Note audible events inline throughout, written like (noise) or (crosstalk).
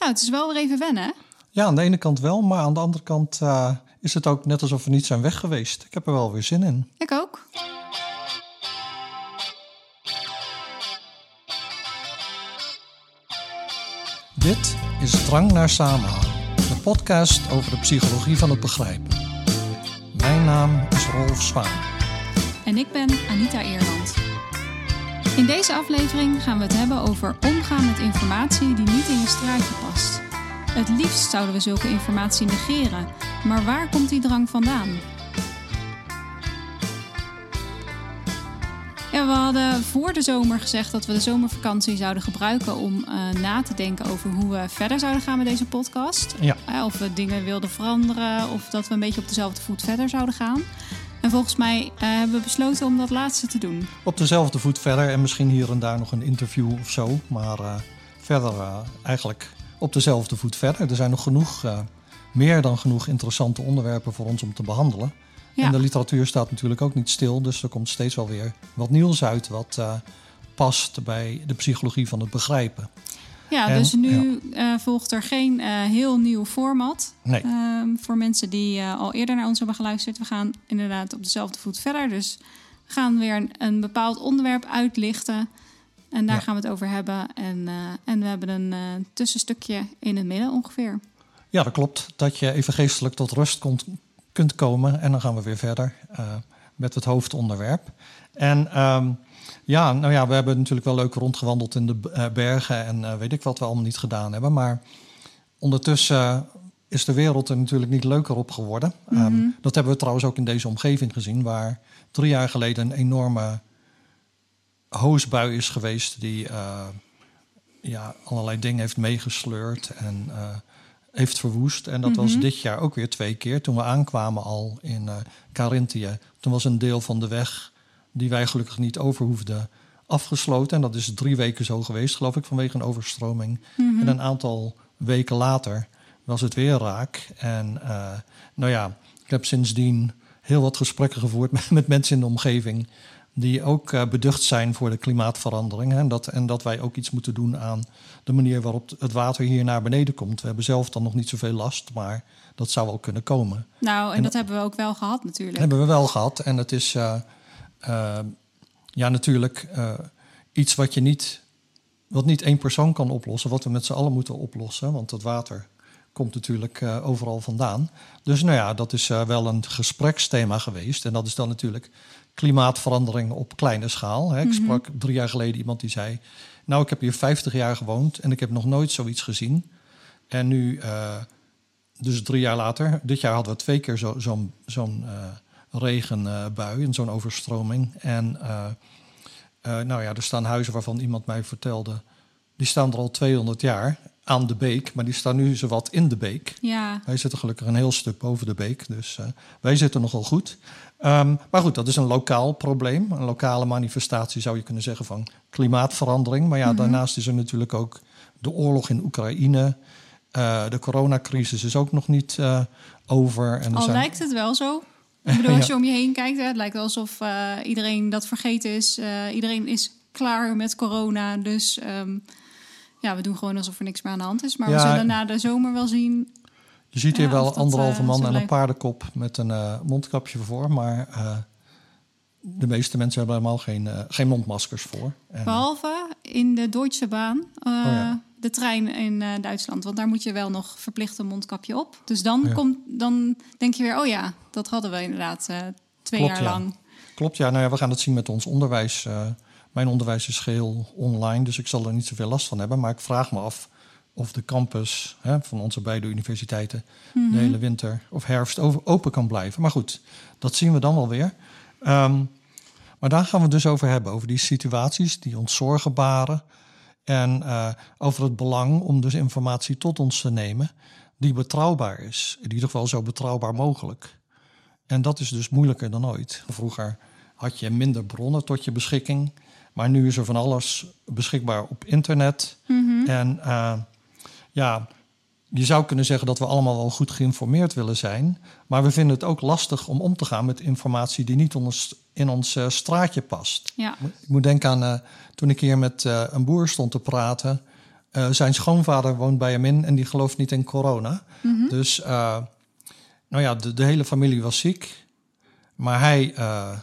Nou, het is wel weer even wennen, hè? Ja, aan de ene kant wel, maar aan de andere kant uh, is het ook net alsof we niet zijn weg geweest. Ik heb er wel weer zin in. Ik ook. Dit is Drang naar Samenhang, de podcast over de psychologie van het begrijpen. Mijn naam is Rolf Zwaan. En ik ben Anita Eerland. In deze aflevering gaan we het hebben over omgaan met informatie die niet in je straatje past. Het liefst zouden we zulke informatie negeren, maar waar komt die drang vandaan? Ja, we hadden voor de zomer gezegd dat we de zomervakantie zouden gebruiken om uh, na te denken over hoe we verder zouden gaan met deze podcast. Ja. Uh, of we dingen wilden veranderen of dat we een beetje op dezelfde voet verder zouden gaan. En volgens mij uh, hebben we besloten om dat laatste te doen. Op dezelfde voet verder en misschien hier en daar nog een interview of zo. Maar verder eigenlijk op dezelfde voet verder. Er zijn nog genoeg, meer dan genoeg interessante onderwerpen voor ons om te behandelen. Ja. En de literatuur staat natuurlijk ook niet stil, dus er komt steeds wel weer wat nieuws uit wat past bij de psychologie van het begrijpen. Ja, en, dus nu ja. uh, volgt er geen uh, heel nieuw format. Nee. Um, voor mensen die al eerder naar ons hebben geluisterd. We gaan inderdaad op dezelfde voet verder. Dus we gaan weer een, een bepaald onderwerp uitlichten. En daar ja. gaan we het over hebben. En, en we hebben een tussenstukje in het midden ongeveer. Ja, dat klopt. Dat je even geestelijk tot rust komt kunt komen. En dan gaan we weer verder uh, met het hoofdonderwerp. En um, ja, nou ja, we hebben natuurlijk wel leuk rondgewandeld in de uh, bergen en uh, weet ik wat we allemaal niet gedaan hebben. Maar ondertussen is de wereld er natuurlijk niet leuker op geworden. Mm -hmm. um, dat hebben we trouwens ook in deze omgeving gezien, waar drie jaar geleden een enorme hoosbui is geweest die ja, allerlei dingen heeft meegesleurd en heeft verwoest. En dat mm -hmm. was dit jaar ook weer twee keer. Toen we aankwamen al in uh, Carinthië. Toen was een deel van de weg die wij gelukkig niet over hoefden afgesloten. En dat is drie weken zo geweest, geloof ik, vanwege een overstroming. Mm -hmm. En een aantal weken later was het weer raak. En uh, nou ja, ik heb sindsdien heel wat gesprekken gevoerd (laughs) met, met mensen in de omgeving die ook uh, beducht zijn voor de klimaatverandering. Hè, en, dat, en dat wij ook iets moeten doen aan de manier waarop het water hier naar beneden komt. We hebben zelf dan nog niet zoveel last, maar dat zou wel kunnen komen. Nou, en, en dat hebben we ook wel gehad natuurlijk. Hebben we wel gehad. En het is uh, ja, natuurlijk iets wat je niet, wat niet één persoon kan oplossen, wat we met z'n allen moeten oplossen. Want het water komt natuurlijk uh, overal vandaan. Dus nou ja, dat is uh, wel een gespreksthema geweest. En dat is dan natuurlijk klimaatverandering op kleine schaal. Hè. Ik mm-hmm. sprak drie jaar geleden iemand die zei... nou, ik heb hier 50 jaar gewoond en ik heb nog nooit zoiets gezien. En nu, uh, dus drie jaar later, dit jaar hadden we twee keer zo'n zo zo'n regenbui en zo'n overstroming. En nou ja, er staan huizen waarvan iemand mij vertelde... die staan er al 200 jaar aan de beek, maar die staan nu zowat in de beek. Ja. Wij zitten gelukkig een heel stuk boven de beek, dus uh, wij zitten nogal goed. Um, maar goed, dat is een lokaal probleem, een lokale manifestatie zou je kunnen zeggen van klimaatverandering. Maar ja, mm -hmm. daarnaast is er natuurlijk ook de oorlog in Oekraïne. Uh, de coronacrisis is ook nog niet uh, over. En Al zijn... lijkt het wel zo. Ik bedoel, (laughs) als je om je heen kijkt, hè, het lijkt alsof iedereen dat vergeten is. iedereen is klaar met corona, dus... Um, ja, we doen gewoon alsof er niks meer aan de hand is. Maar ja, we zullen na de zomer wel zien. Je ziet hier ja, wel anderhalve man en een paardenkop met een uh, mondkapje voor. Maar de meeste mensen hebben helemaal geen, geen mondmaskers voor. En, Behalve in de Deutsche Bahn, oh, ja. De trein in Duitsland. Want daar moet je wel nog verplicht een mondkapje op. Dus dan, ja. komt, dan denk je weer, oh ja, dat hadden we inderdaad twee Klopt, jaar lang. Klopt, ja. Nou ja, we gaan het zien met ons onderwijs. Mijn onderwijs is geheel online, dus ik zal er niet zoveel last van hebben. Maar ik vraag me af of de campus hè, van onze beide universiteiten mm -hmm. de hele winter of herfst open kan blijven. Maar goed, dat zien we dan wel weer. Um, maar daar gaan we het dus over hebben, over die situaties die ons zorgen baren. En uh, over het belang om dus informatie tot ons te nemen die betrouwbaar is. In ieder geval zo betrouwbaar mogelijk. En dat is dus moeilijker dan ooit. Vroeger had je minder bronnen tot je beschikking. Maar nu is er van alles beschikbaar op internet. Mm-hmm. En uh, ja, je zou kunnen zeggen dat we allemaal wel goed geïnformeerd willen zijn. Maar we vinden het ook lastig om om te gaan met informatie die niet ons, in ons uh, straatje past. Ja. Ik moet denken aan uh, toen ik hier met uh, een boer stond te praten eh, zijn schoonvader woont bij hem in en die gelooft niet in corona. Mhm. Dus eh, nou ja, de, de hele familie was ziek. Maar hij eh,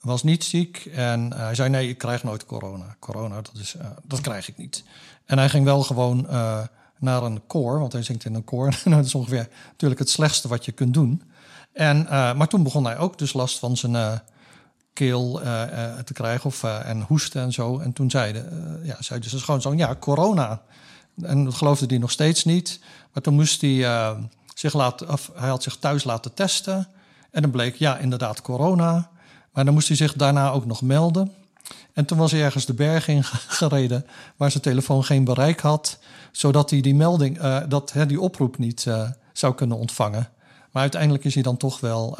was niet ziek en hij zei: Nee, ik krijg nooit corona. Corona, dat, is, eh, dat krijg ik niet. En hij ging wel gewoon eh, naar een koor, want hij zingt in een koor. (laughs) Nou, dat is ongeveer natuurlijk het slechtste wat je kunt doen. En, eh, maar toen begon hij ook dus last van zijn eh, eh, eh, te krijgen of, eh, en hoesten en zo. En toen zei, de, eh, ja, zei dus schoonzoon, ja, corona. En dat geloofde hij nog steeds niet. Maar toen moest hij zich laten, of hij had zich thuis laten testen. En dan bleek, ja, inderdaad corona. Maar dan moest hij zich daarna ook nog melden. En toen was hij ergens de berg in gereden waar zijn telefoon geen bereik had. Zodat hij die melding, dat, hè, die oproep niet zou kunnen ontvangen. Maar uiteindelijk is hij dan toch wel,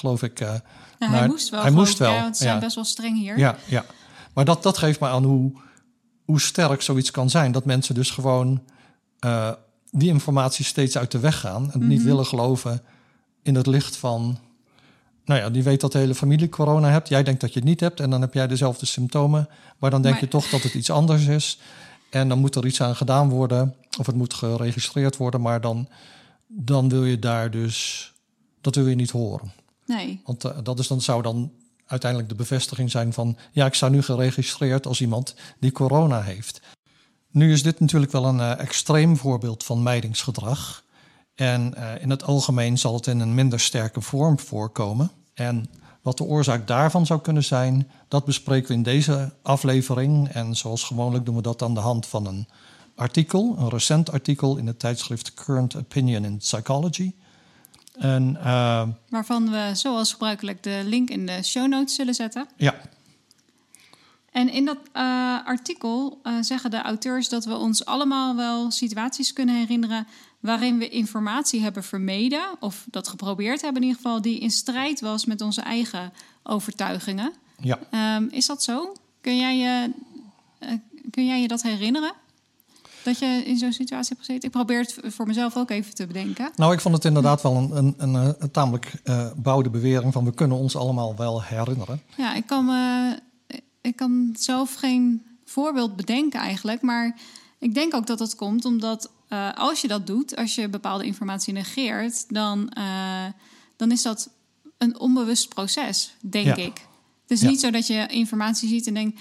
geloof ik... Ja, hij moest wel. hij moest wel, Ja, want ze zijn best wel streng hier. ja, ja. Maar dat, dat geeft me aan hoe, hoe sterk zoiets kan zijn. Dat mensen dus gewoon eh, die informatie steeds uit de weg gaan. En niet Mhm. willen geloven in het licht van... Nou ja, die weet dat de hele familie corona hebt. Jij denkt dat je het niet hebt. En dan heb jij dezelfde symptomen. Maar dan denk Maar- je toch dat het iets anders is. En dan moet er iets aan gedaan worden. Of het moet geregistreerd worden. Maar dan, dan wil je daar dus... Dat wil je niet horen. Nee. Want eh, dat is dan, zou dan uiteindelijk de bevestiging zijn van... ja, ik sta nu geregistreerd als iemand die corona heeft. Nu is dit natuurlijk wel een eh, extreem voorbeeld van mijdingsgedrag. En eh, in het algemeen zal het in een minder sterke vorm voorkomen. En wat de oorzaak daarvan zou kunnen zijn... dat bespreken we in deze aflevering. En zoals gewoonlijk doen we dat aan de hand van een artikel... een recent artikel in het tijdschrift Current Opinion in Psychology... En eh, Waarvan we zoals gebruikelijk de link in de show notes zullen zetten. ja, En in dat eh, artikel eh, zeggen de auteurs dat we ons allemaal wel situaties kunnen herinneren waarin we informatie hebben vermeden, of dat geprobeerd hebben in ieder geval, die in strijd was met onze eigen overtuigingen. ja. Ehm, is dat zo? Kun jij, je, kun jij je dat herinneren? Dat je in zo'n situatie hebt gezeten? Ik probeer het voor mezelf ook even te bedenken. Nou, ik vond het inderdaad wel een, een, een, eh, een tamelijk eh bouwde bewering van we kunnen ons allemaal wel herinneren. Ja, ik kan, me, ik kan zelf geen voorbeeld bedenken eigenlijk. Maar ik denk ook dat dat komt omdat eh, als je dat doet, als je bepaalde informatie negeert, dan, eh, dan is dat een onbewust proces, denk Ja. ik. Het is Ja. niet zo dat je informatie ziet en denkt,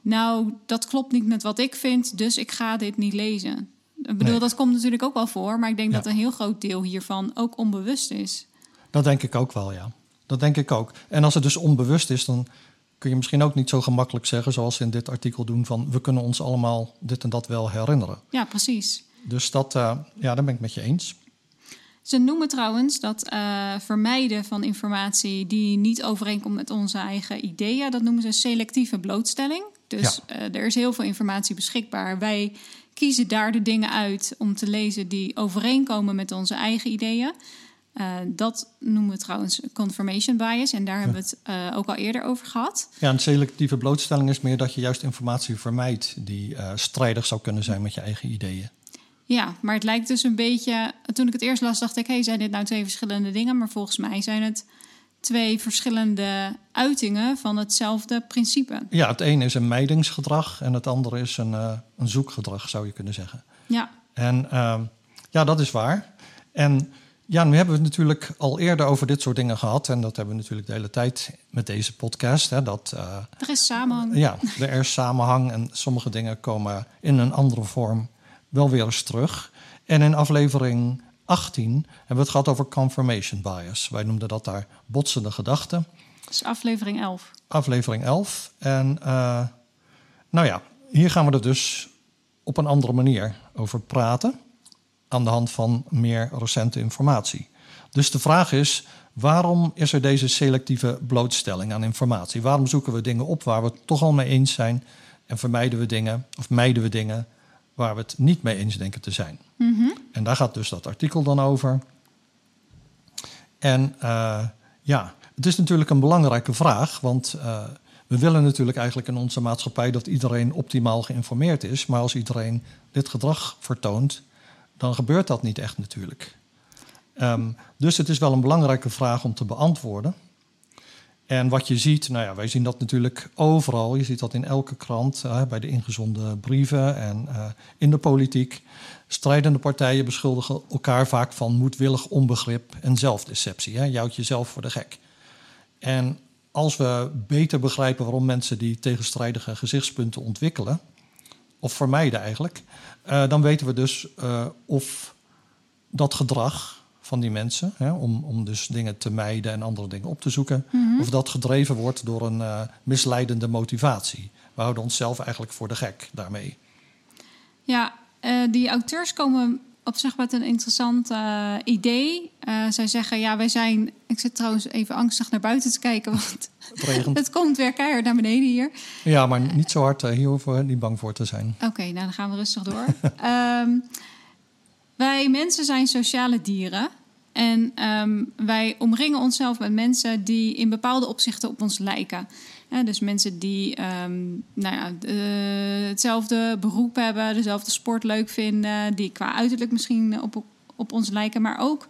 nou, dat klopt niet met wat ik vind, dus ik ga dit niet lezen. Ik bedoel, Nee. dat komt natuurlijk ook wel voor, maar ik denk Ja. dat een heel groot deel hiervan ook onbewust is. Dat denk ik ook wel, ja. Dat denk ik ook. En als het dus onbewust is, dan kun je misschien ook niet zo gemakkelijk zeggen, zoals ze in dit artikel doen, van we kunnen ons allemaal dit en dat wel herinneren. Ja, precies. Dus dat, eh, ja, daar ben ik met je eens. Ze noemen trouwens dat eh, vermijden van informatie die niet overeenkomt met onze eigen ideeën, dat noemen ze selectieve blootstelling. Dus eh, er is heel veel informatie beschikbaar. Wij kiezen daar de dingen uit om te lezen die overeenkomen met onze eigen ideeën. Eh, dat noemen we trouwens confirmation bias en daar hebben we het eh, ook al eerder over gehad. Ja, een selectieve blootstelling is meer dat je juist informatie vermijdt die strijdig zou kunnen zijn met je eigen ideeën. Ja, maar het lijkt dus een beetje. Toen ik het eerst las, dacht ik: hey, zijn dit nou twee verschillende dingen? Maar volgens mij zijn het twee verschillende uitingen van hetzelfde principe. Ja, het ene is een mijdingsgedrag en het andere is een, eh, een zoekgedrag, zou je kunnen zeggen. Ja, En ehm, ja, dat is waar. En ja, nu hebben we het natuurlijk al eerder over dit soort dingen gehad. En dat hebben we natuurlijk de hele tijd met deze podcast. Hè, dat uh, er is samenhang. ja, er is samenhang en sommige dingen komen in een andere vorm wel weer eens terug. En in aflevering 18 hebben we het gehad over confirmation bias. Wij noemden dat daar botsende gedachten. Dat is aflevering 11. Aflevering 11. En uh, nou ja, hier gaan we er dus op een andere manier over praten. Aan de hand van meer recente informatie. Dus de vraag is: waarom is er deze selectieve blootstelling aan informatie? Waarom zoeken we dingen op waar we het toch al mee eens zijn en vermijden we dingen of mijden we dingen waar we het niet mee eens denken te zijn? Mm -hmm. En daar gaat dus dat artikel dan over. En uh, ja, het is natuurlijk een belangrijke vraag, want uh, we willen natuurlijk eigenlijk in onze maatschappij dat iedereen optimaal geïnformeerd is. Maar als iedereen dit gedrag vertoont, dan gebeurt dat niet echt natuurlijk. Um, dus het is wel een belangrijke vraag om te beantwoorden. En wat je ziet, nou ja, wij zien dat natuurlijk overal. Je ziet dat in elke krant, bij de ingezonden brieven en uh, in de politiek. Strijdende partijen beschuldigen elkaar vaak van moedwillig onbegrip en zelfdeceptie. Hè? Je jezelf voor de gek. En als we beter begrijpen waarom mensen die tegenstrijdige gezichtspunten ontwikkelen, of vermijden eigenlijk, uh, dan weten we dus of dat gedrag van die mensen. Hè, om, om dus dingen te mijden en andere dingen op te zoeken. Mm -hmm. Of dat gedreven wordt door een uh, misleidende motivatie. We houden onszelf eigenlijk voor de gek daarmee. Ja, uh, die auteurs komen op zich met een interessant uh, idee. zij zeggen, ja, wij zijn... Ik zit trouwens even angstig naar buiten te kijken, want (laughs) het, het komt weer keihard naar beneden hier. Ja, maar niet zo hard. hier hoeven we niet bang voor te zijn. Oké, okay, nou dan gaan we rustig door. um, (laughs) wij mensen zijn sociale dieren. En um, wij omringen onszelf met mensen die in bepaalde opzichten op ons lijken. Ja, dus mensen die um, nou ja, uh, hetzelfde beroep hebben, dezelfde sport leuk vinden, die qua uiterlijk misschien op, op ons lijken, maar ook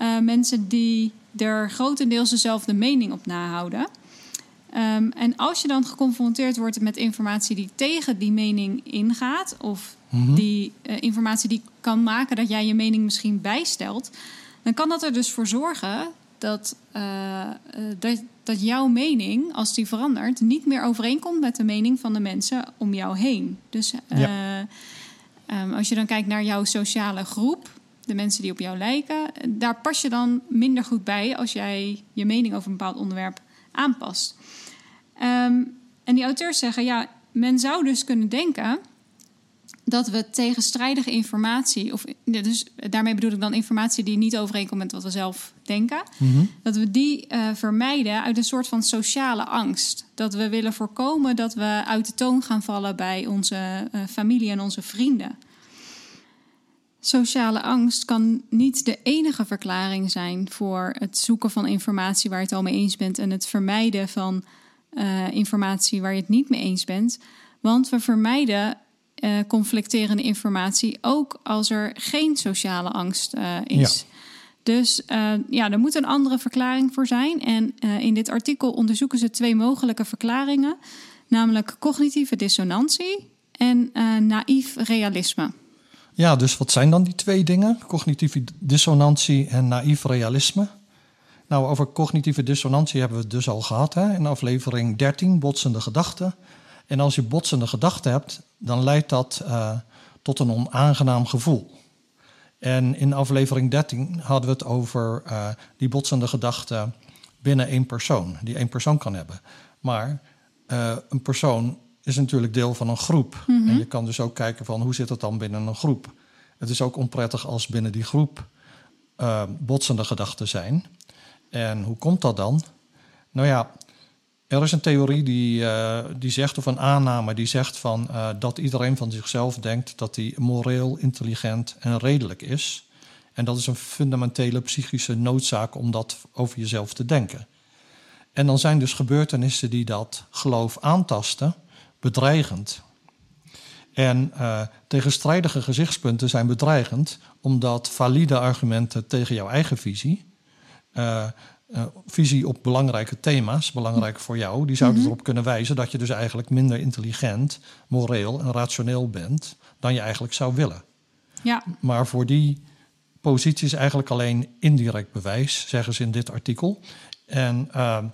uh, mensen die er grotendeels dezelfde mening op nahouden. Um, en als je dan geconfronteerd wordt met informatie die tegen die mening ingaat, of mm -hmm. die uh, informatie die kan maken dat jij je mening misschien bijstelt, dan kan dat er dus voor zorgen dat, uh, dat, dat jouw mening, als die verandert, niet meer overeenkomt met de mening van de mensen om jou heen. Dus uh, ja. um, als je dan kijkt naar jouw sociale groep, de mensen die op jou lijken, daar pas je dan minder goed bij als jij je mening over een bepaald onderwerp aanpast. Um, en die auteurs zeggen, ja, men zou dus kunnen denken dat we tegenstrijdige informatie, of dus daarmee bedoel ik dan informatie die niet overeenkomt met wat we zelf denken, mm -hmm. dat we die uh, vermijden uit een soort van sociale angst. Dat we willen voorkomen dat we uit de toon gaan vallen bij onze uh, familie en onze vrienden. Sociale angst kan niet de enige verklaring zijn voor het zoeken van informatie waar je het al mee eens bent en het vermijden van uh, informatie waar je het niet mee eens bent. Want we vermijden uh, conflicterende informatie, ook als er geen sociale angst uh, is. Ja. Dus uh, ja, er moet een andere verklaring voor zijn. En in dit artikel onderzoeken ze twee mogelijke verklaringen, namelijk cognitieve dissonantie en naïef realisme. Ja, dus wat zijn dan die twee dingen? Cognitieve dissonantie en naïef realisme? Nou, over cognitieve dissonantie hebben we het dus al gehad hè? in aflevering 13, botsende gedachten. En als je botsende gedachten hebt, dan leidt dat uh, tot een onaangenaam gevoel. En in aflevering 13 hadden we het over uh, die botsende gedachten binnen één persoon, die één persoon kan hebben. Maar uh, een persoon is natuurlijk deel van een groep. Mm -hmm. En je kan dus ook kijken van hoe zit het dan binnen een groep. Het is ook onprettig als binnen die groep botsende gedachten zijn. En hoe komt dat dan? Nou ja, er is een theorie die, uh, die zegt, of een aanname die zegt van, uh, dat iedereen van zichzelf denkt dat hij moreel, intelligent en redelijk is. En dat is een fundamentele psychische noodzaak om dat over jezelf te denken. En dan zijn dus gebeurtenissen die dat geloof aantasten, bedreigend. En uh, tegenstrijdige gezichtspunten zijn bedreigend, omdat valide argumenten tegen jouw eigen visie uh, visie op belangrijke thema's, belangrijk voor jou, die zouden mm -hmm. erop kunnen wijzen dat je dus eigenlijk minder intelligent, moreel en rationeel bent dan je eigenlijk zou willen. Ja. Maar voor die positie is eigenlijk alleen indirect bewijs, zeggen ze in dit artikel. En uh,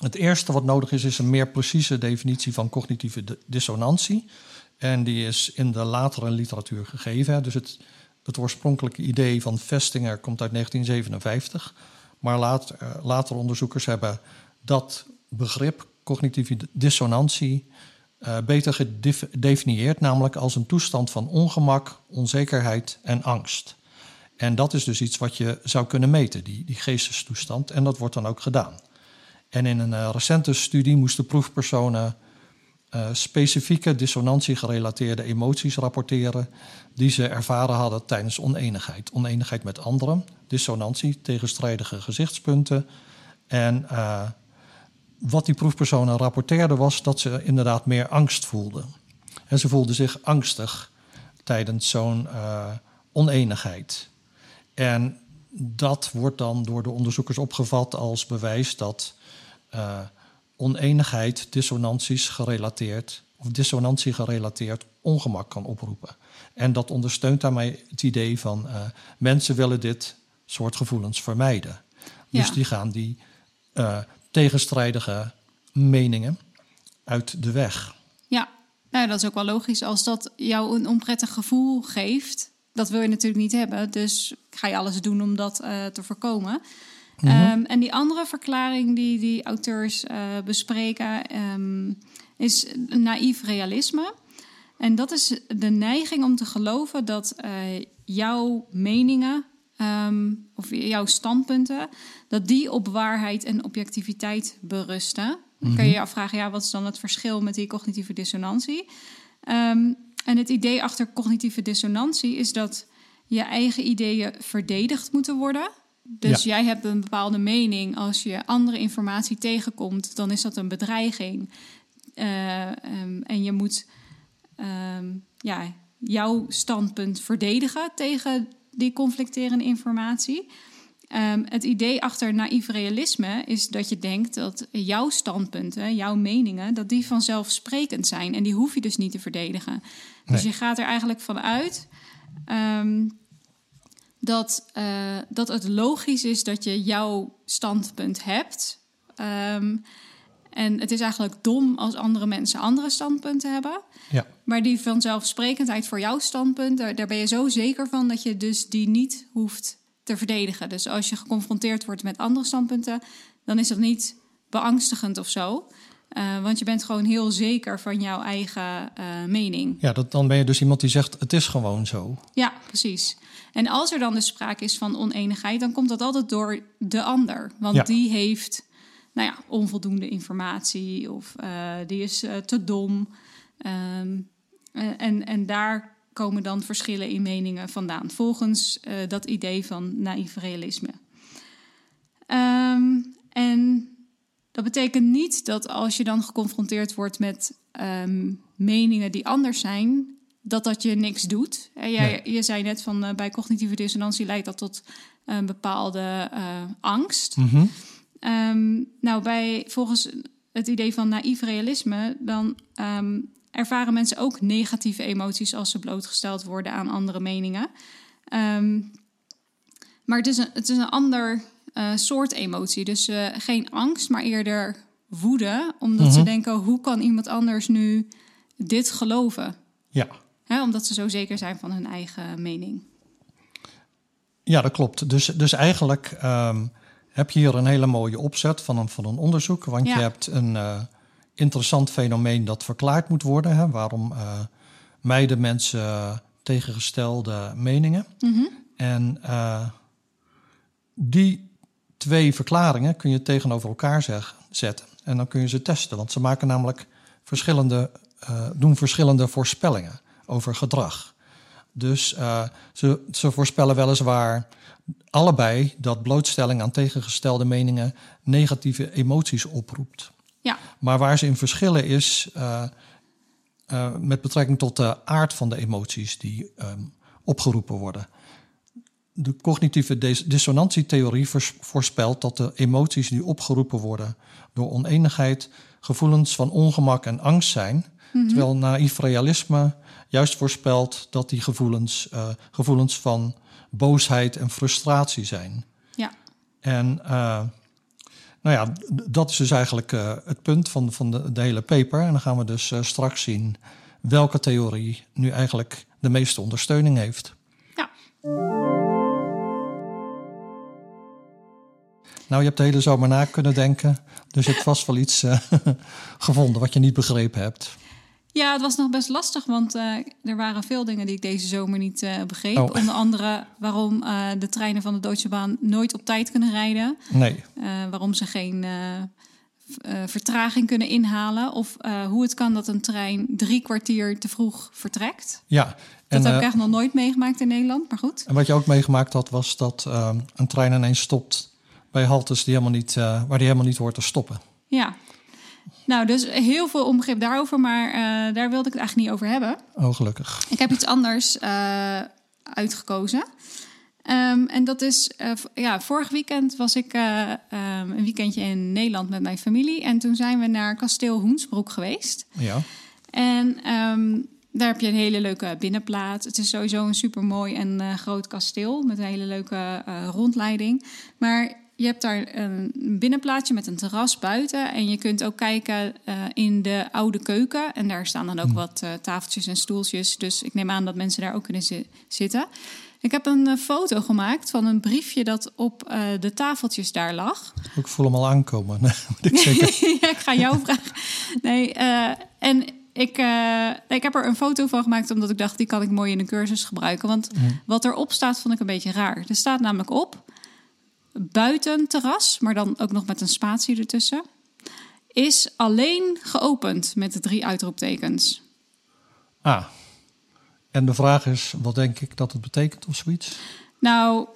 het eerste wat nodig is, is een meer precieze definitie van cognitieve dissonantie. En die is in de latere literatuur gegeven. Dus het, het oorspronkelijke idee van Vestinger komt uit 1957. Maar later, uh, later onderzoekers hebben dat begrip cognitieve dissonantie uh, beter gedefinieerd, namelijk als een toestand van ongemak, onzekerheid en angst. En dat is dus iets wat je zou kunnen meten, die, die geestestoestand. En dat wordt dan ook gedaan. En in een uh, recente studie moesten proefpersonen uh, specifieke dissonantie-gerelateerde emoties rapporteren die ze ervaren hadden tijdens oneenigheid. Oneenigheid met anderen, dissonantie, tegenstrijdige gezichtspunten. En uh, wat die proefpersonen rapporteerden was dat ze inderdaad meer angst voelden. En ze voelden zich angstig tijdens zo'n uh, oneenigheid. En dat wordt dan door de onderzoekers opgevat als bewijs dat oneenigheid, dissonanties gerelateerd of dissonantie gerelateerd ongemak kan oproepen. En dat ondersteunt daarmee het idee van uh, mensen willen dit soort gevoelens vermijden. Dus die gaan die uh, tegenstrijdige meningen uit de weg. Ja, nou, dat is ook wel logisch. Als dat jou een onprettig gevoel geeft, dat wil je natuurlijk niet hebben. Dus ga je alles doen om dat uh, te voorkomen. Mm -hmm. um, en die andere verklaring die die auteurs uh, bespreken, um, is naïef realisme. En dat is de neiging om te geloven dat uh, jouw meningen um, of jouw standpunten, dat die op waarheid en objectiviteit berusten. Dan mm -hmm. kun je je afvragen, ja, wat is dan het verschil met die cognitieve dissonantie? En het idee achter cognitieve dissonantie is dat je eigen ideeën verdedigd moeten worden. Dus ja. jij hebt een bepaalde mening. Als je andere informatie tegenkomt, dan is dat een bedreiging. Uh, um, en je moet um, ja, jouw standpunt verdedigen tegen die conflicterende informatie. Um, het idee achter naïef realisme is dat je denkt dat jouw standpunten, jouw meningen, dat die vanzelfsprekend zijn. En die hoef je dus niet te verdedigen. Nee. Dus je gaat er eigenlijk vanuit um, dat, uh, dat het logisch is dat je jouw standpunt hebt. Um, en het is eigenlijk dom als andere mensen andere standpunten hebben. Ja. Maar die vanzelfsprekendheid voor jouw standpunt, daar, daar ben je zo zeker van dat je dus die niet hoeft te verdedigen. Dus als je geconfronteerd wordt met andere standpunten, dan is dat niet beangstigend of zo. Uh, want je bent gewoon heel zeker van jouw eigen uh, mening. Ja, dat, dan ben je dus iemand die zegt: het is gewoon zo. Ja, precies. En als er dan dus sprake is van oneenigheid, dan komt dat altijd door de ander. Want ja. die heeft nou ja, onvoldoende informatie of uh, die is te dom. Um, en, en daar komen dan verschillen in meningen vandaan, volgens dat idee van naïef realisme. Um, en dat betekent niet dat als je dan geconfronteerd wordt met um, meningen die anders zijn, dat dat je niks doet. En jij. Je zei net van uh, bij cognitieve dissonantie leidt dat tot een bepaalde uh, angst. Mm -hmm. um, nou, bij volgens het idee van naïef realisme, dan um, ervaren mensen ook negatieve emoties als ze blootgesteld worden aan andere meningen. Um, maar het is een, het is een ander uh, soort emotie. Dus uh, geen angst, maar eerder woede. Omdat mm -hmm. ze denken, hoe kan iemand anders nu dit geloven? Ja. He, omdat ze zo zeker zijn van hun eigen mening. Ja, dat klopt. Dus, dus eigenlijk um, heb je hier een hele mooie opzet van een, van een onderzoek. Want ja. je hebt een... Uh, interessant fenomeen dat verklaard moet worden. Hè? Waarom mijden mensen tegengestelde meningen? Mm -hmm. En die twee verklaringen kun je tegenover elkaar zeg, zetten. En dan kun je ze testen, want ze maken namelijk verschillende, doen verschillende voorspellingen over gedrag. Dus ze, ze voorspellen weliswaar allebei dat blootstelling aan tegengestelde meningen negatieve emoties oproept. Ja. Maar waar ze in verschillen is uh, uh, met betrekking tot de aard van de emoties die um, opgeroepen worden. De cognitieve dissonantietheorie voorspelt dat de emoties die opgeroepen worden door oneenigheid gevoelens van ongemak en angst zijn, mm -hmm. terwijl naïef realisme juist voorspelt dat die gevoelens uh, gevoelens van boosheid en frustratie zijn. Ja. En nou ja, dat is dus eigenlijk uh, het punt van, van de, de, hele paper. En dan gaan we dus straks zien welke theorie nu eigenlijk de meeste ondersteuning heeft. Ja. Nou, je hebt de hele zomer na kunnen denken. Dus je hebt vast wel iets uh, (laughs) gevonden wat je niet begrepen hebt. Ja, het was nog best lastig, want uh, er waren veel dingen die ik deze zomer niet uh, begreep. Oh. Onder andere waarom de treinen van de Deutsche Bahn nooit op tijd kunnen rijden. Nee. waarom ze geen vertraging kunnen inhalen. Of hoe het kan dat een trein drie kwartier te vroeg vertrekt. Ja. Dat en, heb ik echt nog nooit meegemaakt in Nederland, maar goed. En wat je ook meegemaakt had, was dat een trein ineens stopt bij haltes die helemaal niet, waar die helemaal niet hoort te stoppen. Ja, nou, dus heel veel onbegrip daarover, maar uh, daar wilde ik het eigenlijk niet over hebben. Oh, gelukkig. Ik heb iets anders uh, uitgekozen. Ehm, en dat is, eh, ja, vorig weekend was ik eh, ehm, een weekendje in Nederland met mijn familie. En toen zijn we naar kasteel Hoensbroek geweest. Ja. En ehm, daar heb je een hele leuke binnenplaats. Het is sowieso een super mooi en eh, groot kasteel met een hele leuke eh, rondleiding. Maar je hebt daar een binnenplaatsje met een terras buiten. En je kunt ook kijken eh, in de oude keuken. En daar staan dan ook wat eh, tafeltjes en stoeltjes. Dus ik neem aan dat mensen daar ook kunnen zi- zitten. Ik heb een eh, foto gemaakt van een briefje dat op de tafeltjes daar lag. Ik voel hem al aankomen. (laughs) Ik (laughs) zeker. ja, ik ga jou (laughs) vragen. Nee, en ik, ik heb er een foto van gemaakt omdat ik dacht, die kan ik mooi in een cursus gebruiken. Want wat erop staat, vond ik een beetje raar. Er staat namelijk op, buiten terras, maar dan ook nog met een spatie ertussen, is alleen geopend met de drie uitroeptekens. Ah. En de vraag is, wat denk ik dat het betekent of zoiets? Nou,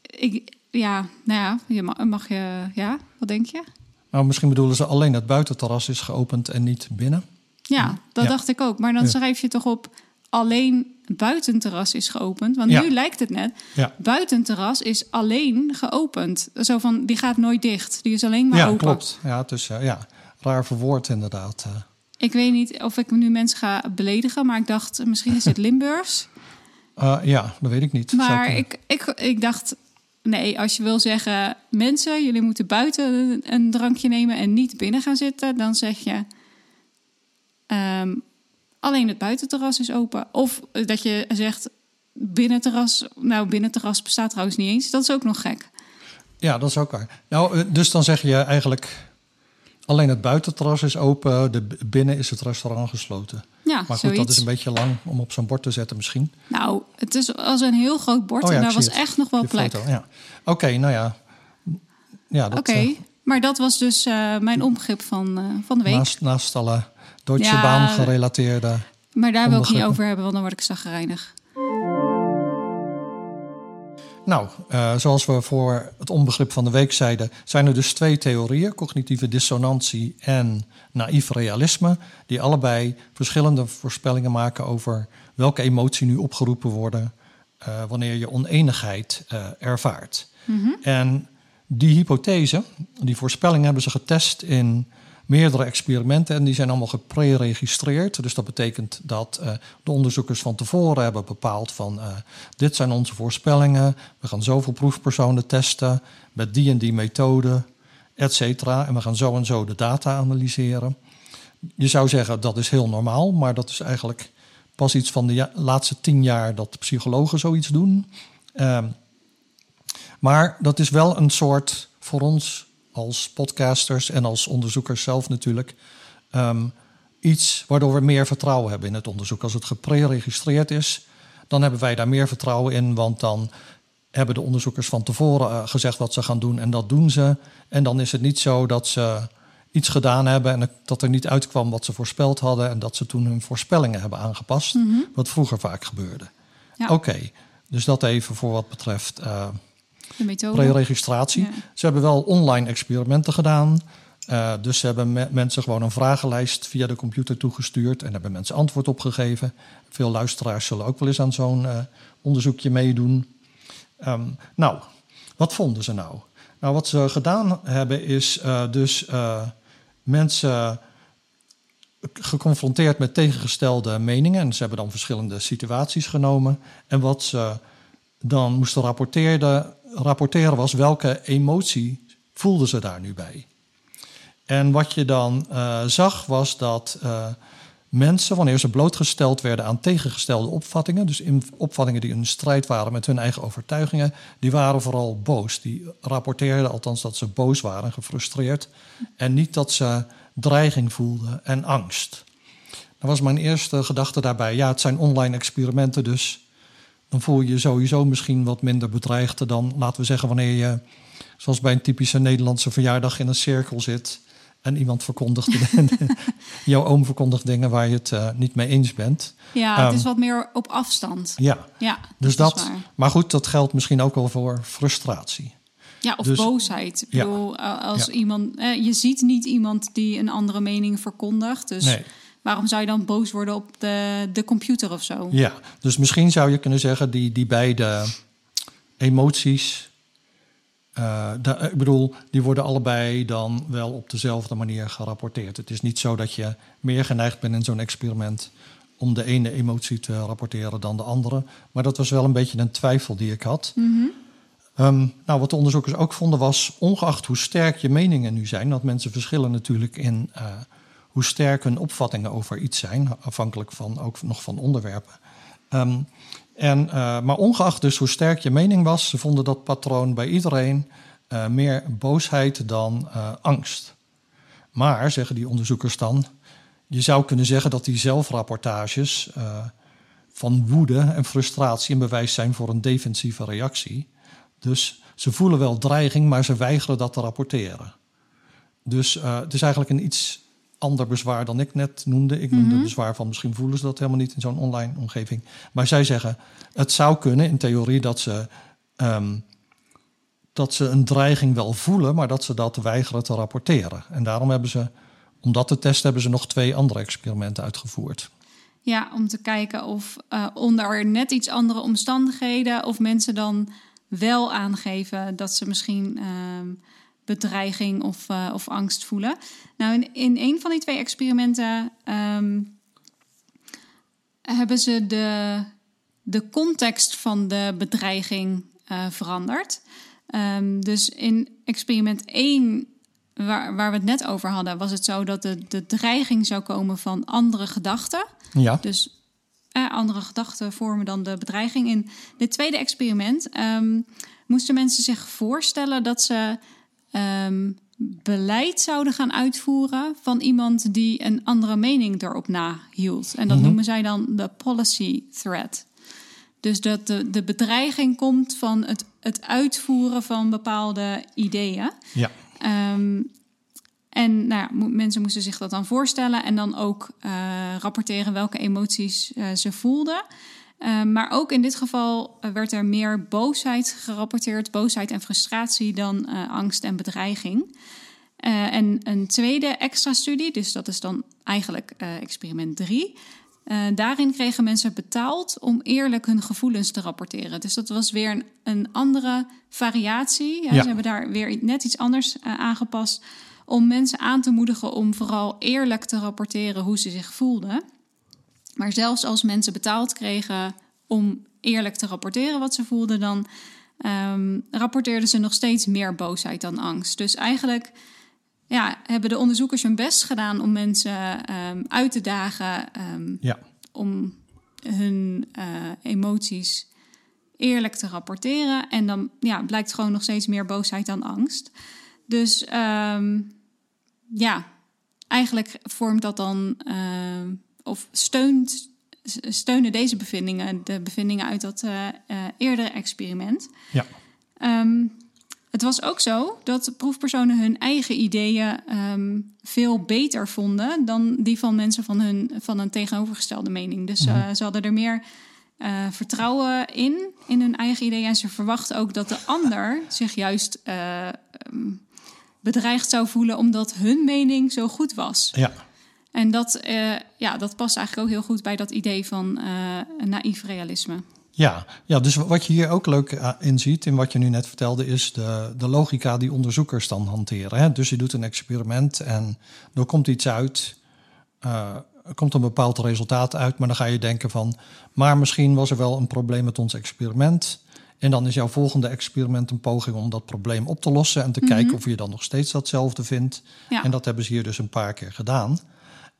ik, ja, nou ja, je mag, mag je, ja, wat denk je? Nou, misschien bedoelen ze alleen het buitenterras is geopend en niet binnen. Ja, dat Ja. dacht ik ook. Maar dan Ja. schrijf je toch op alleen buitenterras is geopend. Want Ja. nu lijkt het net, Ja, buitenterras is alleen geopend. Zo van, die gaat nooit dicht. Die is alleen maar ja open. klopt. Ja, is eh, ja, raar verwoord inderdaad. eh. Ik weet niet of ik nu mensen ga beledigen, maar ik dacht, misschien is het (laughs) Limburgs. Eh, ja, dat weet ik niet. Maar ik, ik, ik dacht, nee, als je wil zeggen, mensen, jullie moeten buiten een drankje nemen en niet binnen gaan zitten, dan zeg je, ehm, alleen het buitenterras is open. Of dat je zegt, binnenterras, nou binnenterras bestaat trouwens niet eens, dat is ook nog gek. Ja, dat is ook waar. Nou, eh, dus dan zeg je eigenlijk... alleen het buitenterras is open, de, binnen is het restaurant gesloten. Ja, Maar goed, zoiets. dat is een beetje lang om op zo'n bord te zetten misschien. Nou, het is als een heel groot bord Oh ja, en daar was het. echt nog wel plek. ja. Oké, nou ja. Ja, dat Oké, eh, maar dat was dus eh, mijn onbegrip van, eh, van de week. naast, naast alle Deutsche Ja. Bahn gerelateerde... maar daar wil ik niet over hebben, want dan word ik zagrijnig. Nou, eh, zoals we voor het onbegrip van de week zeiden, zijn er dus twee theorieën: cognitieve dissonantie en naïef realisme, die allebei verschillende voorspellingen maken over welke emotie nu opgeroepen worden eh, wanneer je oneenigheid eh, ervaart. En die hypothese, die voorspelling, hebben ze getest in meerdere experimenten en die zijn allemaal gepreregistreerd. Dus dat betekent dat eh, de onderzoekers van tevoren hebben bepaald van eh, dit zijn onze voorspellingen, we gaan zoveel proefpersonen testen met die en die methode, et cetera. En we gaan zo en zo de data analyseren. Je zou zeggen dat is heel normaal, maar dat is eigenlijk pas iets van de laatste tien jaar dat psychologen zoiets doen. Ehm, maar dat is wel een soort voor ons als podcasters en als onderzoekers zelf natuurlijk. ehm, iets waardoor we meer vertrouwen hebben in het onderzoek. Als het gepreregistreerd is, dan hebben wij daar meer vertrouwen in. Want dan hebben de onderzoekers van tevoren eh, gezegd wat ze gaan doen en dat doen ze. En dan is het niet zo dat ze iets gedaan hebben en dat er niet uitkwam wat ze voorspeld hadden. En dat ze toen hun voorspellingen hebben aangepast. Wat vroeger vaak gebeurde. Ja. Oké, dus dat even voor wat betreft eh. Pre-registratie. Ja. Ze hebben wel online experimenten gedaan. Eh, dus ze hebben me- mensen gewoon een vragenlijst via de computer toegestuurd en hebben mensen antwoord op gegeven. Veel luisteraars zullen ook wel eens aan zo'n eh, onderzoekje meedoen. Ehm, nou, wat vonden ze nou? Nou, wat ze gedaan hebben is eh, dus mensen geconfronteerd met tegengestelde meningen. En ze hebben dan verschillende situaties genomen. En wat ze dan moesten rapporteren, rapporteren was welke emotie voelden ze daar nu bij. En wat je dan eh, zag was dat eh, mensen, wanneer ze blootgesteld werden aan tegengestelde opvattingen, dus in opvattingen die in strijd waren met hun eigen overtuigingen, die waren vooral boos. Die rapporteerden althans dat ze boos waren, gefrustreerd, en niet dat ze dreiging voelden en angst. Dat was mijn eerste gedachte daarbij. Ja, het zijn online experimenten, dus dan voel je je sowieso misschien wat minder bedreigd dan, laten we zeggen, wanneer je, zoals bij een typische Nederlandse verjaardag, in een cirkel zit en iemand verkondigt, (laughs) jouw oom verkondigt dingen waar je het eh, niet mee eens bent. Ja, het Ehm, is wat meer op afstand. Ja, Ja, dus dat. Maar goed, dat geldt misschien ook wel voor frustratie. Ja, of dus- boosheid. Ik Ja. bedoel, eh, als Ja. iemand, eh, je ziet niet iemand die een andere mening verkondigt. Dus Nee. Waarom zou je dan boos worden op de, de computer of zo? Ja, dus misschien zou je kunnen zeggen, die, die beide emoties. Uh, ik bedoel, die worden allebei dan wel op dezelfde manier gerapporteerd. Het is niet zo dat je meer geneigd bent in zo'n experiment om de ene emotie te rapporteren dan de andere. Maar dat was wel een beetje een twijfel die ik had. Mhm. Um, nou, wat de onderzoekers ook vonden was, ongeacht hoe sterk je meningen nu zijn, dat mensen verschillen natuurlijk in uh, hoe sterk hun opvattingen over iets zijn, afhankelijk van ook nog van onderwerpen. Um, en, uh, maar ongeacht dus hoe sterk je mening was, ze vonden dat patroon bij iedereen uh, meer boosheid dan angst. Maar, zeggen die onderzoekers dan, je zou kunnen zeggen dat die zelfrapportages van woede en frustratie een bewijs zijn voor een defensieve reactie. Dus ze voelen wel dreiging, maar ze weigeren dat te rapporteren. Dus het is eigenlijk een iets ander bezwaar dan ik net noemde. Ik noemde mm -hmm. bezwaar van misschien voelen ze dat helemaal niet in zo'n online omgeving. Maar zij zeggen, het zou kunnen in theorie dat ze, um, dat ze een dreiging wel voelen, maar dat ze dat weigeren te rapporteren. En daarom hebben ze, om dat te testen, hebben ze nog twee andere experimenten uitgevoerd. Ja, om te kijken of uh, onder net iets andere omstandigheden of mensen dan wel aangeven dat ze misschien uh, bedreiging of, uh, of angst voelen. Nou, in, in een van die twee experimenten um, hebben ze de, de context van de bedreiging uh, veranderd. Um, dus in experiment 1, waar, waar we het net over hadden, was het zo dat de, de dreiging zou komen van andere gedachten. Ja. Dus uh, andere gedachten vormen dan de bedreiging. In dit tweede experiment um, moesten mensen zich voorstellen dat ze um, beleid zouden gaan uitvoeren van iemand die een andere mening erop nahield. En dat Mhm. noemen zij dan de policy threat. Dus dat de, de bedreiging komt van het, het uitvoeren van bepaalde ideeën. Ja. Um, en nou ja, mensen moesten zich dat dan voorstellen en dan ook uh, rapporteren welke emoties uh, ze voelden. Uh, maar ook in dit geval uh, werd er meer boosheid gerapporteerd, boosheid en frustratie dan uh, angst en bedreiging. Uh, en een tweede extra studie, dus dat is dan eigenlijk experiment 3. Uh, daarin kregen mensen betaald om eerlijk hun gevoelens te rapporteren. Dus dat was weer een, een andere variatie. Ja, Ja. Ze hebben daar weer net iets anders aangepast om mensen aan te moedigen om vooral eerlijk te rapporteren hoe ze zich voelden. Maar zelfs als mensen betaald kregen om eerlijk te rapporteren wat ze voelden, dan um, rapporteerden ze nog steeds meer boosheid dan angst. Dus eigenlijk ja, hebben de onderzoekers hun best gedaan om mensen um, uit te dagen um, Ja. om hun uh, emoties eerlijk te rapporteren. En dan ja, blijkt gewoon nog steeds meer boosheid dan angst. Dus ja, eigenlijk vormt dat dan uh, of steunt, steunen deze bevindingen de bevindingen uit dat uh, eerdere experiment. Ja. Um, het was ook zo dat proefpersonen hun eigen ideeën um, veel beter vonden dan die van mensen van, hun, van een tegenovergestelde mening. Dus uh, ze hadden er meer uh, vertrouwen in, in hun eigen ideeën. En ze verwachten ook dat de ander zich juist uh, um, bedreigd zou voelen omdat hun mening zo goed was. Ja. En dat, uh, ja, dat past eigenlijk ook heel goed bij dat idee van uh, naïef realisme. Ja, ja, dus wat je hier ook leuk uh, in ziet, in wat je nu net vertelde, is de, de logica die onderzoekers dan hanteren. Hè? Dus je doet een experiment en er komt iets uit, uh, er komt een bepaald resultaat uit, maar dan ga je denken van, maar misschien was er wel een probleem met ons experiment. En dan is jouw volgende experiment een poging om dat probleem op te lossen en te mm -hmm. kijken of je dan nog steeds datzelfde vindt. Ja. En dat hebben ze hier dus een paar keer gedaan.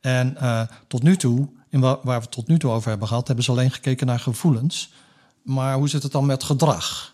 En uh, tot nu toe, in wa waar we het tot nu toe over hebben gehad, hebben ze alleen gekeken naar gevoelens. Maar hoe zit het dan met gedrag?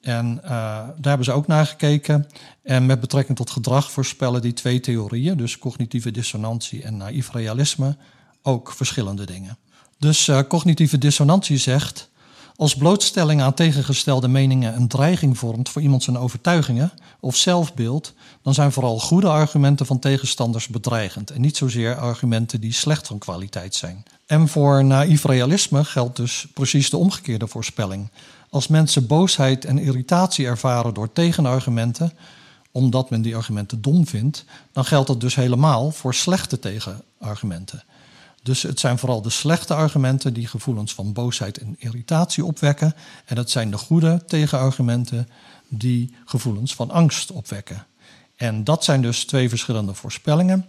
En uh, daar hebben ze ook naar gekeken. En met betrekking tot gedrag voorspellen die twee theorieën, dus cognitieve dissonantie en naïef realisme, ook verschillende dingen. Dus uh, cognitieve dissonantie zegt. Als blootstelling aan tegengestelde meningen een dreiging vormt voor iemand zijn overtuigingen of zelfbeeld, dan zijn vooral goede argumenten van tegenstanders bedreigend en niet zozeer argumenten die slecht van kwaliteit zijn. En voor naïef realisme geldt dus precies de omgekeerde voorspelling. Als mensen boosheid en irritatie ervaren door tegenargumenten, omdat men die argumenten dom vindt, dan geldt dat dus helemaal voor slechte tegenargumenten. Dus het zijn vooral de slechte argumenten die gevoelens van boosheid en irritatie opwekken. En het zijn de goede tegenargumenten die gevoelens van angst opwekken. En dat zijn dus twee verschillende voorspellingen.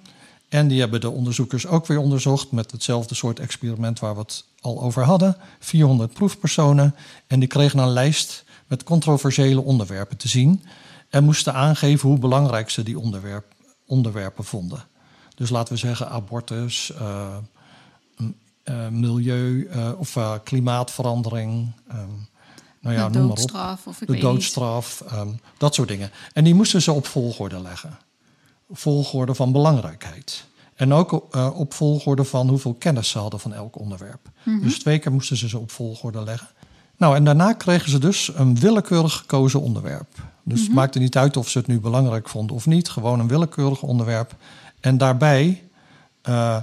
En die hebben de onderzoekers ook weer onderzocht met hetzelfde soort experiment waar we het al over hadden. 400 proefpersonen. En die kregen een lijst met controversiële onderwerpen te zien. En moesten aangeven hoe belangrijk ze die onderwerp, onderwerpen vonden. Dus laten we zeggen abortus, uh, uh, milieu uh, of klimaatverandering. Nou ja, de noem doodstraf. Of ik de doodstraf, um, dat soort dingen. En die moesten ze op volgorde leggen. Volgorde van belangrijkheid. En ook uh, op volgorde van hoeveel kennis ze hadden van elk onderwerp. Mm -hmm. Dus twee keer moesten ze ze op volgorde leggen. Nou, en daarna kregen ze dus een willekeurig gekozen onderwerp. Dus mm -hmm. het mhm. maakte niet uit of ze het nu belangrijk vonden of niet. Gewoon een willekeurig onderwerp. En daarbij uh,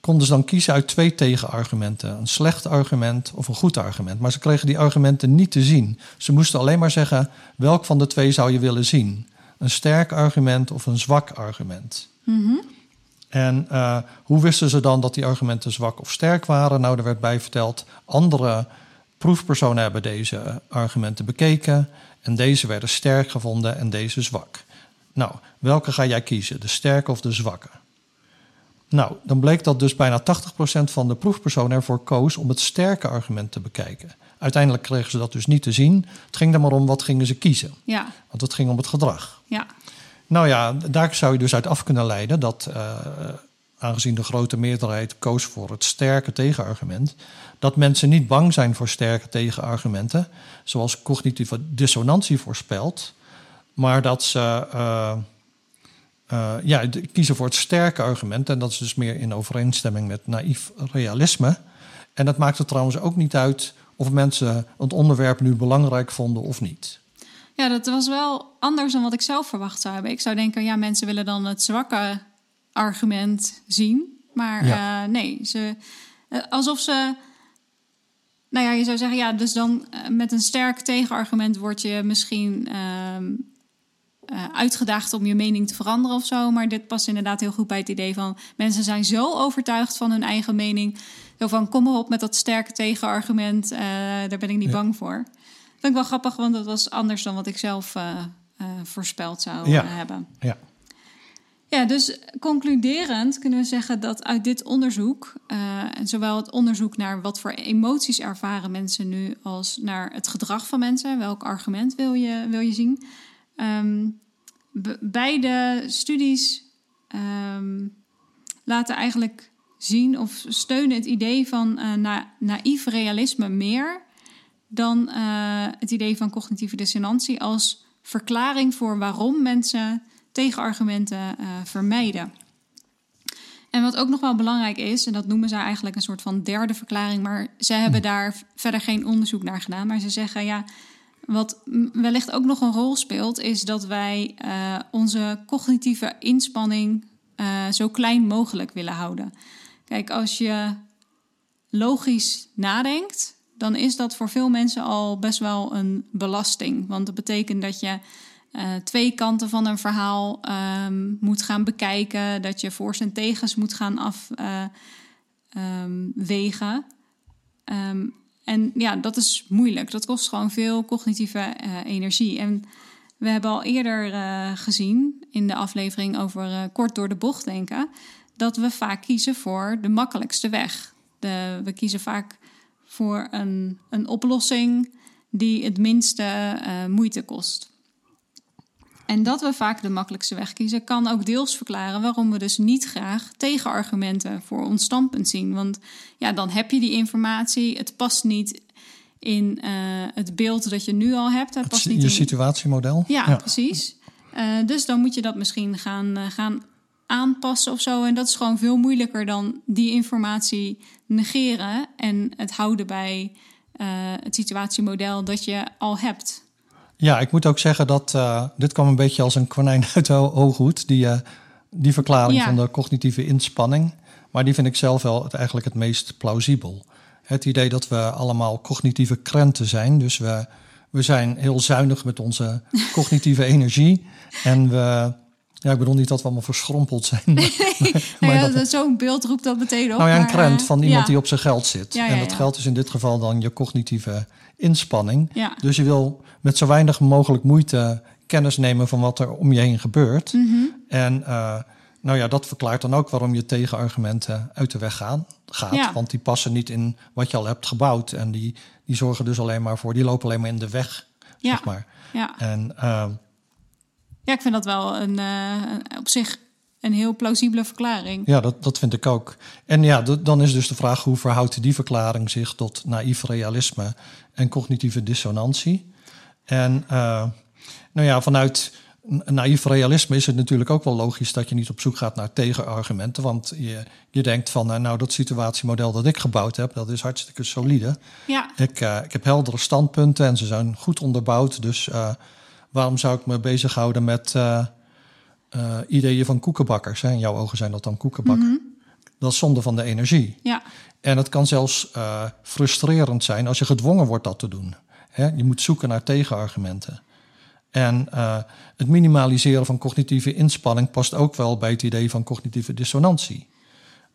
konden ze dan kiezen uit twee tegenargumenten. Een slecht argument of een goed argument. Maar ze kregen die argumenten niet te zien. Ze moesten alleen maar zeggen welk van de twee zou je willen zien. Een sterk argument of een zwak argument. Mm En uh, hoe wisten ze dan dat die argumenten zwak of sterk waren? Nou, er werd bij verteld, andere proefpersonen hebben deze argumenten bekeken. En deze werden sterk gevonden en deze zwak. Nou, welke ga jij kiezen? De sterke of de zwakke? Nou, dan bleek dat dus bijna 80% van de proefpersonen ervoor koos om het sterke argument te bekijken. Uiteindelijk kregen ze dat dus niet te zien. Het ging er maar om wat gingen ze kiezen. Ja. Want het ging om het gedrag. Ja. Nou ja, daar zou je dus uit af kunnen leiden dat, uh, aangezien de grote meerderheid koos voor het sterke tegenargument, dat mensen niet bang zijn voor sterke tegenargumenten, zoals cognitieve dissonantie voorspelt, maar dat ze uh, uh, ja, kiezen voor het sterke argument. En dat is dus meer in overeenstemming met naïef realisme. En dat maakt er trouwens ook niet uit of mensen het onderwerp nu belangrijk vonden of niet. Ja, dat was wel anders dan wat ik zelf verwacht zou hebben. Ik zou denken, ja, mensen willen dan het zwakke argument zien. Maar ja. uh, nee, ze, alsof ze nou ja, je zou zeggen, ja, dus dan met een sterk tegenargument word je misschien uh, uh, uitgedaagd om je mening te veranderen of zo. Maar dit past inderdaad heel goed bij het idee van mensen zijn zo overtuigd van hun eigen mening. Zo van kom op met dat sterke tegenargument. Uh, daar ben ik niet bang voor. Dat vind ik wel grappig, want dat was anders dan wat ik zelf uh, voorspeld zou ja. hebben. Ja. Ja, dus concluderend kunnen we zeggen dat uit dit onderzoek, zowel het onderzoek naar wat voor emoties ervaren mensen nu, als naar het gedrag van mensen, welk argument wil je, wil je zien, Um, beide studies um, laten eigenlijk zien of steunen het idee van uh, na naïef realisme meer dan uh, het idee van cognitieve dissonantie als verklaring voor waarom mensen tegenargumenten uh, vermijden. En wat ook nog wel belangrijk is, en dat noemen ze eigenlijk een soort van derde verklaring, maar ze hebben hm. daar verder geen onderzoek naar gedaan. Maar ze zeggen ja, wat wellicht ook nog een rol speelt, is dat wij uh, onze cognitieve inspanning uh, zo klein mogelijk willen houden. Kijk, als je logisch nadenkt, dan is dat voor veel mensen al best wel een belasting. Want dat betekent dat je uh, twee kanten van een verhaal um, moet gaan bekijken, dat je voor's en tegens moet gaan afwegen. Um, en ja, dat is moeilijk. Dat kost gewoon veel cognitieve uh, energie. En we hebben al eerder uh, gezien in de aflevering over uh, kort door de bocht denken, dat we vaak kiezen voor de makkelijkste weg. De, we kiezen vaak voor een, een oplossing die het minste moeite kost. En dat we vaak de makkelijkste weg kiezen, kan ook deels verklaren waarom we dus niet graag tegenargumenten voor ons standpunt zien. Want ja, dan heb je die informatie, het past niet in uh, het beeld dat je nu al hebt. Het past niet je in... situatiemodel. Ja, ja. precies. Uh, dus dan moet je dat misschien gaan, uh, gaan aanpassen of zo. En dat is gewoon veel moeilijker dan die informatie negeren en het houden bij het situatiemodel dat je al hebt. Ja, ik moet ook zeggen dat uh, dit kwam een beetje als een konijn (laughs) uit de ooghoed, die, uh, die verklaring ja. van de cognitieve inspanning. Maar die vind ik zelf wel het, eigenlijk het meest plausibel. Het idee dat we allemaal cognitieve krenten zijn. Dus we, we zijn heel zuinig met onze (laughs) cognitieve energie. En we, Ja, ik bedoel niet dat we allemaal verschrompeld zijn. (laughs) Maar, nou (laughs) ja, Zo'n beeld roept dat meteen op. Nou ja, een maar, krent eh, van iemand ja. die op zijn geld zit. Ja, en dat geld is in dit geval dan je cognitieve inspanning. Dus je wil met zo weinig mogelijk moeite kennis nemen van wat er om je heen gebeurt. Mhm. En eh, nou ja, dat verklaart dan ook waarom je tegenargumenten uit de weg gaan, gaat. Want die passen niet in wat je al hebt gebouwd. En die, die zorgen dus alleen maar voor, die lopen alleen maar in de weg, Ja. zeg maar. Ja. En eh, ja, ik vind dat wel een, eh, op zich een heel plausibele verklaring. ja, dat, dat vind ik ook. En ja, dan is dus de vraag hoe verhoudt die verklaring zich tot naïef realisme en cognitieve dissonantie? En eh, nou ja, vanuit naïef realisme is het natuurlijk ook wel logisch dat je niet op zoek gaat naar tegenargumenten. Want je, je denkt van, eh, nou, dat situatiemodel dat ik gebouwd heb, dat is hartstikke solide. Ja, Ik, ik heb heldere standpunten en ze zijn goed onderbouwd. Dus waarom zou ik me bezighouden met eh, eh, ideeën van koekenbakkers? Hè? In jouw ogen zijn dat dan koekenbakken. Dat is zonde van de energie. ja, En het kan zelfs eh, frustrerend zijn als je gedwongen wordt dat te doen. Hè? Je moet zoeken naar tegenargumenten. En het minimaliseren van cognitieve inspanning past ook wel bij het idee van cognitieve dissonantie.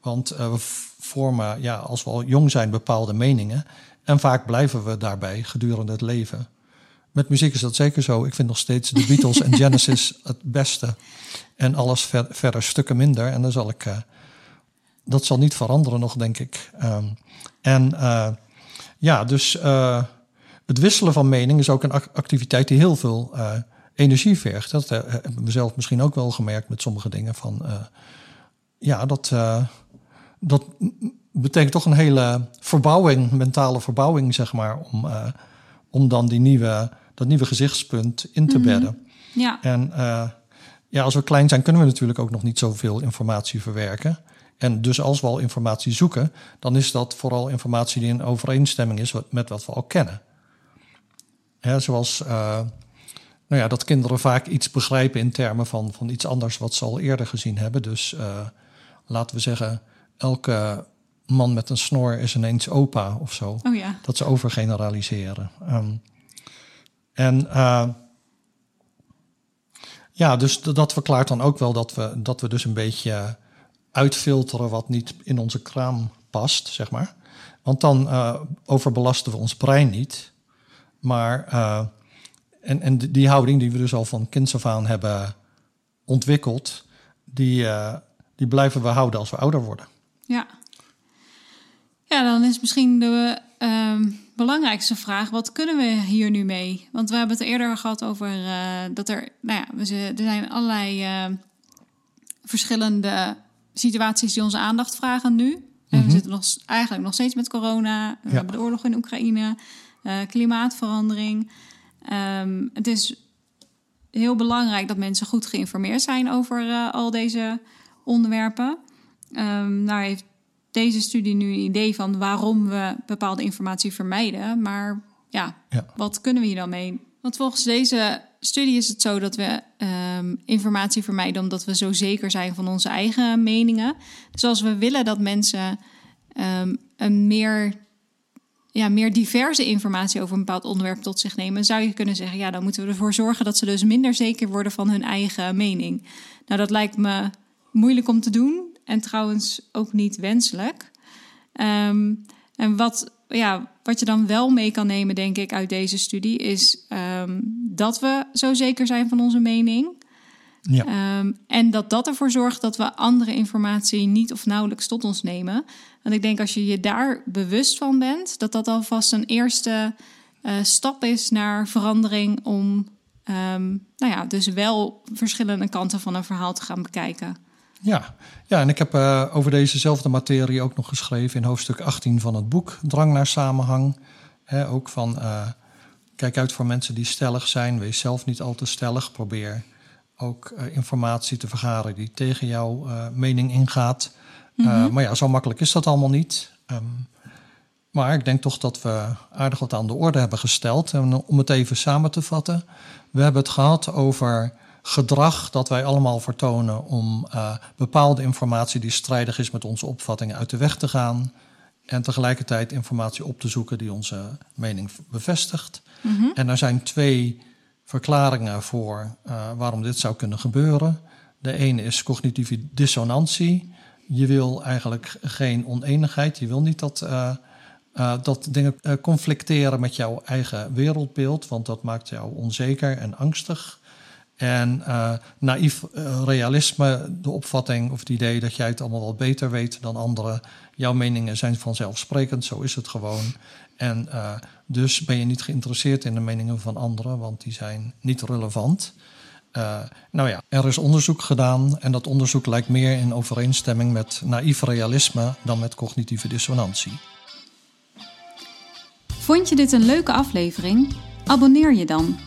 Want we vormen, ja, als we al jong zijn, bepaalde meningen. En vaak blijven we daarbij gedurende het leven. Met muziek is dat zeker zo. Ik vind nog steeds de Beatles en Genesis (laughs) het beste. En alles ver- verder stukken minder. En dan zal ik eh, dat zal niet veranderen nog, denk ik. Ehm, en eh, ja, dus eh, het wisselen van mening is ook een ac- activiteit die heel veel energie vergt. Dat hebben we zelf misschien ook wel gemerkt met sommige dingen. Van, ja, dat, dat betekent toch een hele verbouwing, mentale verbouwing, zeg maar, om, om dan die nieuwe, dat nieuwe gezichtspunt in te bedden. ja, En eh, ja, als we klein zijn, kunnen we natuurlijk ook nog niet zoveel informatie verwerken. En dus als we al informatie zoeken, dan is dat vooral informatie die in overeenstemming is met wat we al kennen. Hè, zoals eh, nou ja, dat kinderen vaak iets begrijpen in termen van, van iets anders wat ze al eerder gezien hebben. Dus eh, laten we zeggen, elke man met een snor is ineens opa of zo oh ja, dat ze overgeneraliseren. Ehm, en eh, ja, dus dat verklaart dan ook wel dat we, dat we dus een beetje uitfilteren wat niet in onze kraam past, zeg maar. Want dan eh, overbelasten we ons brein niet. Maar, eh, en, en die- houding die we dus al van kinds af aan hebben ontwikkeld, die, die blijven we houden als we ouder worden. ja. Ja, dan is misschien de ehm, belangrijkste vraag: wat kunnen we hier nu mee? Want we hebben het eerder gehad over eh, dat er, nou ja, we, er zijn allerlei eh, verschillende situaties die onze aandacht vragen nu. En Mhm. we zitten nog, eigenlijk nog steeds met corona. We Ja. hebben de oorlog in Oekraïne, eh, klimaatverandering. Ehm, het is heel belangrijk dat mensen goed geïnformeerd zijn over al deze onderwerpen. Nou heeft deze studie nu een idee van waarom we bepaalde informatie vermijden. Maar ja, Ja. wat kunnen we hier dan mee? Want volgens deze studie is het zo dat we ehm, informatie vermijden omdat we zo zeker zijn van onze eigen meningen. Dus als we willen dat mensen ehm, een meer, ja, meer diverse informatie over een bepaald onderwerp tot zich nemen, zou je kunnen zeggen, ja, dan moeten we ervoor zorgen dat ze dus minder zeker worden van hun eigen mening. Nou, dat lijkt me moeilijk om te doen en trouwens ook niet wenselijk. Ehm, en wat, ja, wat je dan wel mee kan nemen, denk ik, uit deze studie, is ehm, dat we zo zeker zijn van onze mening. Ja. Ehm, en dat dat ervoor zorgt dat we andere informatie niet of nauwelijks tot ons nemen. Want ik denk als je je daar bewust van bent, dat dat alvast een eerste eh, stap is naar verandering om nou ja, dus wel verschillende kanten van een verhaal te gaan bekijken. Ja, ja en ik heb eh, over dezezelfde materie ook nog geschreven in hoofdstuk 18 van het boek Drang naar samenhang. Ook van eh, kijk uit voor mensen die stellig zijn, wees zelf niet al te stellig. Probeer ook eh, informatie te vergaren die tegen jouw mening ingaat. Eh, maar ja, zo makkelijk is dat allemaal niet. Ehm, maar ik denk toch dat we aardig wat aan de orde hebben gesteld. En om het even samen te vatten. We hebben het gehad over gedrag dat wij allemaal vertonen om eh, bepaalde informatie die strijdig is met onze opvattingen uit de weg te gaan. En tegelijkertijd informatie op te zoeken die onze mening bevestigt. En er zijn twee verklaringen voor eh, waarom dit zou kunnen gebeuren. De ene is cognitieve dissonantie. Je wil eigenlijk geen oneenigheid. Je wil niet dat, uh, uh, dat dingen conflicteren met jouw eigen wereldbeeld, want dat maakt jou onzeker en angstig. En naïef realisme, de opvatting of het idee dat jij het allemaal wel beter weet dan anderen. Jouw meningen zijn vanzelfsprekend, zo is het gewoon. En dus ben je niet geïnteresseerd in de meningen van anderen, want die zijn niet relevant. Uh, nou ja, er is onderzoek gedaan en dat onderzoek lijkt meer in overeenstemming met naïef realisme dan met cognitieve dissonantie. Vond je dit een leuke aflevering? Abonneer je dan.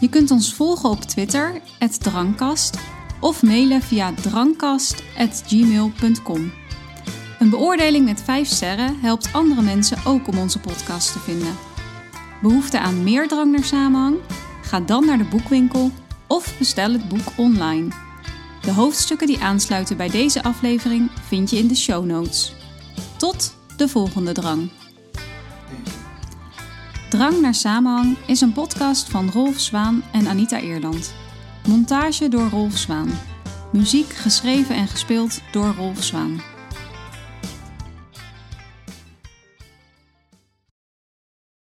Je kunt ons volgen op Twitter, Drankkast, of mailen via drankkast.gmail.com. Een beoordeling met 5 sterren helpt andere mensen ook om onze podcast te vinden. Behoefte aan meer drang naar samenhang? Ga dan naar de boekwinkel of bestel het boek online. De hoofdstukken die aansluiten bij deze aflevering vind je in de show notes. Tot de volgende drang. Drang naar samenhang is een podcast van Rolf Zwaan en Anita Eerland. Montage door Rolf Zwaan. Muziek geschreven en gespeeld door Rolf Zwaan.